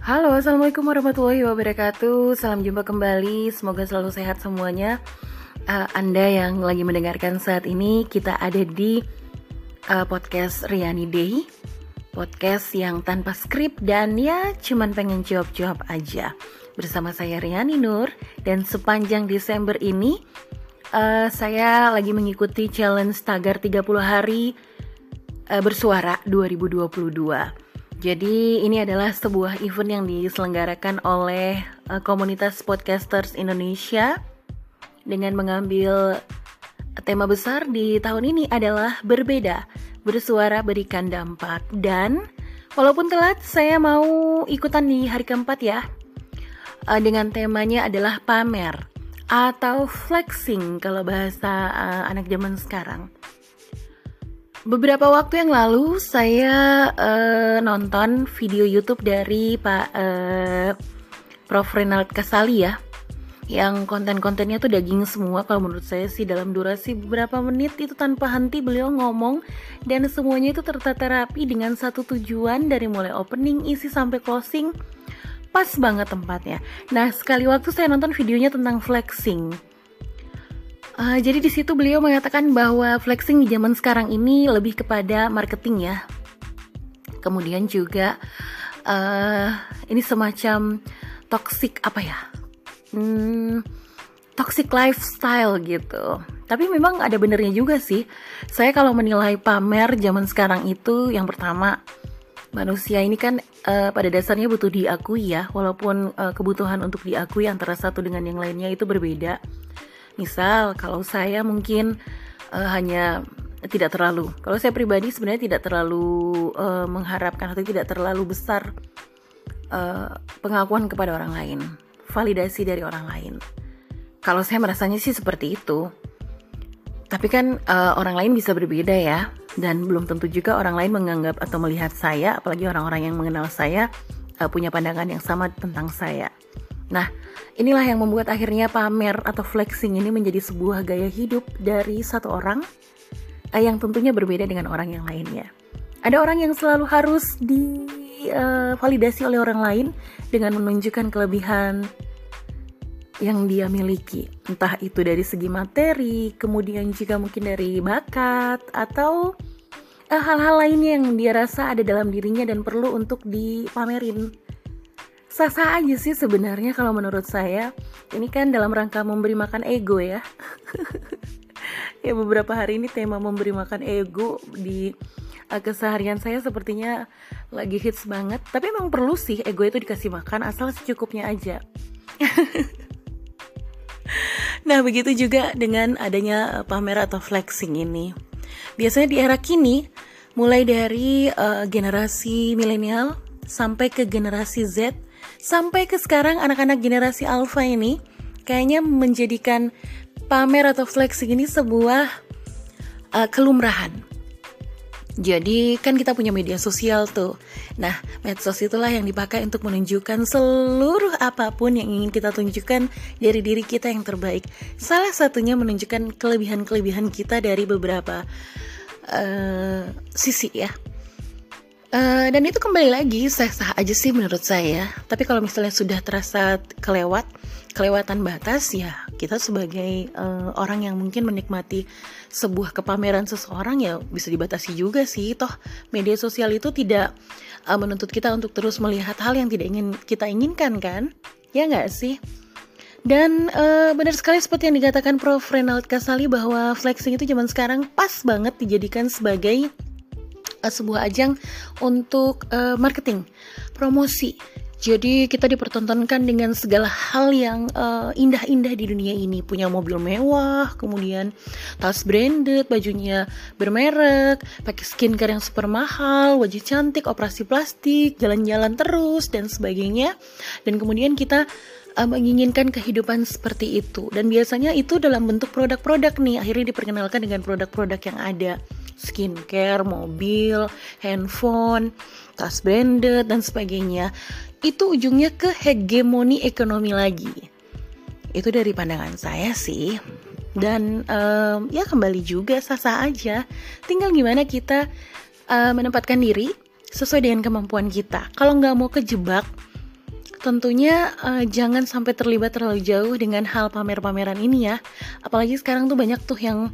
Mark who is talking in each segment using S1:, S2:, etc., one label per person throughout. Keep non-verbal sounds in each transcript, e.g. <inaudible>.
S1: Halo, Assalamualaikum warahmatullahi wabarakatuh. Salam jumpa kembali, semoga selalu sehat semuanya. Uh, Anda yang lagi mendengarkan saat ini Kita ada di uh, podcast Riani Day Podcast yang tanpa skrip dan ya cuman pengen jawab-jawab aja. Bersama saya Riani Nur Dan sepanjang Desember ini uh, Saya lagi mengikuti challenge tagar 30 hari uh, bersuara 2022 jadi ini adalah sebuah event yang diselenggarakan oleh uh, komunitas podcasters Indonesia dengan mengambil tema besar di tahun ini adalah berbeda, bersuara berikan dampak dan walaupun telat saya mau ikutan di hari keempat ya uh, dengan temanya adalah pamer atau flexing kalau bahasa uh, anak zaman sekarang. Beberapa waktu yang lalu saya uh, nonton video YouTube dari Pak uh, Prof. Renald Kasali ya. Yang konten-kontennya tuh daging semua kalau menurut saya sih dalam durasi beberapa menit itu tanpa henti beliau ngomong. Dan semuanya itu tertata rapi dengan satu tujuan dari mulai opening isi sampai closing. Pas banget tempatnya. Nah sekali waktu saya nonton videonya tentang flexing Uh, jadi di situ beliau mengatakan bahwa flexing di zaman sekarang ini lebih kepada marketing ya. Kemudian juga uh, ini semacam toxic apa ya? Hmm, toxic lifestyle gitu. Tapi memang ada benernya juga sih. Saya kalau menilai pamer zaman sekarang itu yang pertama manusia ini kan uh, pada dasarnya butuh diakui ya, walaupun uh, kebutuhan untuk diakui antara satu dengan yang lainnya itu berbeda Misal kalau saya mungkin uh, hanya tidak terlalu. Kalau saya pribadi sebenarnya tidak terlalu uh, mengharapkan atau tidak terlalu besar uh, pengakuan kepada orang lain, validasi dari orang lain. Kalau saya merasanya sih seperti itu. Tapi kan uh, orang lain bisa berbeda ya, dan belum tentu juga orang lain menganggap atau melihat saya, apalagi orang-orang yang mengenal saya uh, punya pandangan yang sama tentang saya. Nah, inilah yang membuat akhirnya pamer atau flexing ini menjadi sebuah gaya hidup dari satu orang eh, yang tentunya berbeda dengan orang yang lainnya. Ada orang yang selalu harus divalidasi eh, uh, oleh orang lain dengan menunjukkan kelebihan yang dia miliki, entah itu dari segi materi, kemudian juga mungkin dari bakat atau eh, hal-hal uh, lainnya yang dia rasa ada dalam dirinya dan perlu untuk dipamerin sah-sah aja sih sebenarnya kalau menurut saya. Ini kan dalam rangka memberi makan ego ya. <laughs> ya beberapa hari ini tema memberi makan ego di uh, keseharian saya sepertinya lagi hits banget. Tapi emang perlu sih ego itu dikasih makan asal secukupnya aja. <laughs> nah begitu juga dengan adanya uh, pamer atau flexing ini. Biasanya di era kini, mulai dari uh, generasi milenial sampai ke generasi Z, Sampai ke sekarang anak-anak generasi alpha ini kayaknya menjadikan pamer atau flexing ini sebuah uh, kelumrahan. Jadi kan kita punya media sosial tuh. Nah, medsos itulah yang dipakai untuk menunjukkan seluruh apa pun yang ingin kita tunjukkan dari diri kita yang terbaik. Salah satunya menunjukkan kelebihan-kelebihan kita dari beberapa uh, sisi ya. Uh, dan itu kembali lagi sah-sah aja sih menurut saya. Tapi kalau misalnya sudah terasa kelewat, kelewatan batas ya kita sebagai uh, orang yang mungkin menikmati sebuah kepameran seseorang ya bisa dibatasi juga sih. Toh media sosial itu tidak uh, menuntut kita untuk terus melihat hal yang tidak ingin kita inginkan kan? Ya nggak sih? Dan uh, benar sekali seperti yang dikatakan Prof. Renald Kasali bahwa flexing itu zaman sekarang pas banget dijadikan sebagai uh, sebuah ajang untuk uh, marketing, promosi. Jadi kita dipertontonkan dengan segala hal yang eh, indah-indah di dunia ini. Punya mobil mewah, kemudian tas branded, bajunya bermerek, pakai skincare yang super mahal, wajah cantik, operasi plastik, jalan-jalan terus dan sebagainya. Dan kemudian kita uh, menginginkan kehidupan seperti itu. Dan biasanya itu dalam bentuk produk-produk nih. Akhirnya diperkenalkan dengan produk-produk yang ada skincare, mobil, handphone, tas branded dan sebagainya, itu ujungnya ke hegemoni ekonomi lagi. Itu dari pandangan saya sih. Dan um, ya kembali juga sah-sah aja. Tinggal gimana kita uh, menempatkan diri sesuai dengan kemampuan kita. Kalau nggak mau kejebak tentunya uh, jangan sampai terlibat terlalu jauh dengan hal pamer-pameran ini ya. Apalagi sekarang tuh banyak tuh yang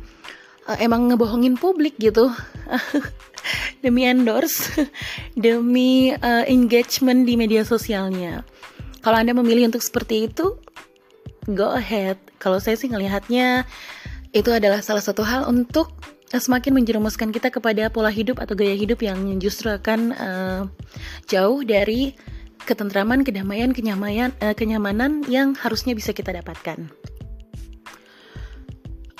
S1: uh, emang ngebohongin publik gitu. <laughs> demi endorse, <laughs> demi uh, engagement di media sosialnya. Kalau Anda memilih untuk seperti itu, go ahead. Kalau saya sih ngelihatnya itu adalah salah satu hal untuk semakin menjerumuskan kita kepada pola hidup atau gaya hidup yang justru akan uh, jauh dari ketentraman, kedamaian, kenyamanan, uh, kenyamanan yang harusnya bisa kita dapatkan.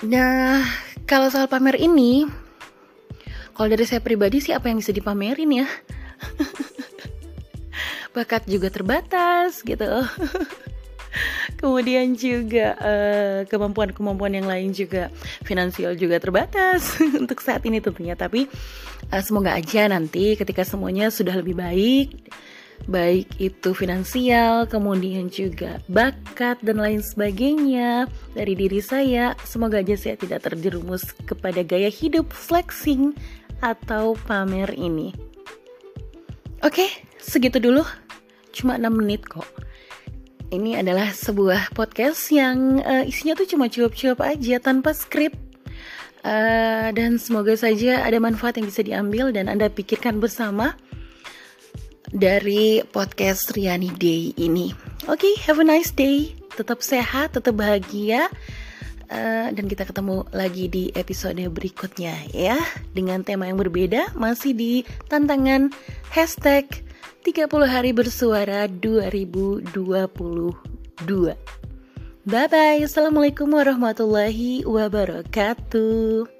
S1: Nah, kalau soal pamer ini, kalau dari saya pribadi sih apa yang bisa dipamerin ya? <laughs> Bakat juga terbatas gitu. <laughs> kemudian juga uh, kemampuan-kemampuan yang lain juga finansial juga terbatas <laughs> untuk saat ini tentunya tapi uh, semoga aja nanti ketika semuanya sudah lebih baik baik itu finansial, kemudian juga bakat dan lain sebagainya dari diri saya. Semoga aja saya tidak terjerumus kepada gaya hidup flexing atau pamer ini. Oke, segitu dulu. Cuma 6 menit kok ini adalah sebuah podcast yang uh, isinya tuh cuma cuap-cuap aja tanpa skrip. Uh, dan semoga saja ada manfaat yang bisa diambil dan Anda pikirkan bersama dari podcast Riani Day ini. Oke, okay, have a nice day. Tetap sehat, tetap bahagia. Uh, dan kita ketemu lagi di episode berikutnya ya dengan tema yang berbeda masih di tantangan hashtag 30 hari bersuara 2022. Bye bye. Assalamualaikum warahmatullahi wabarakatuh.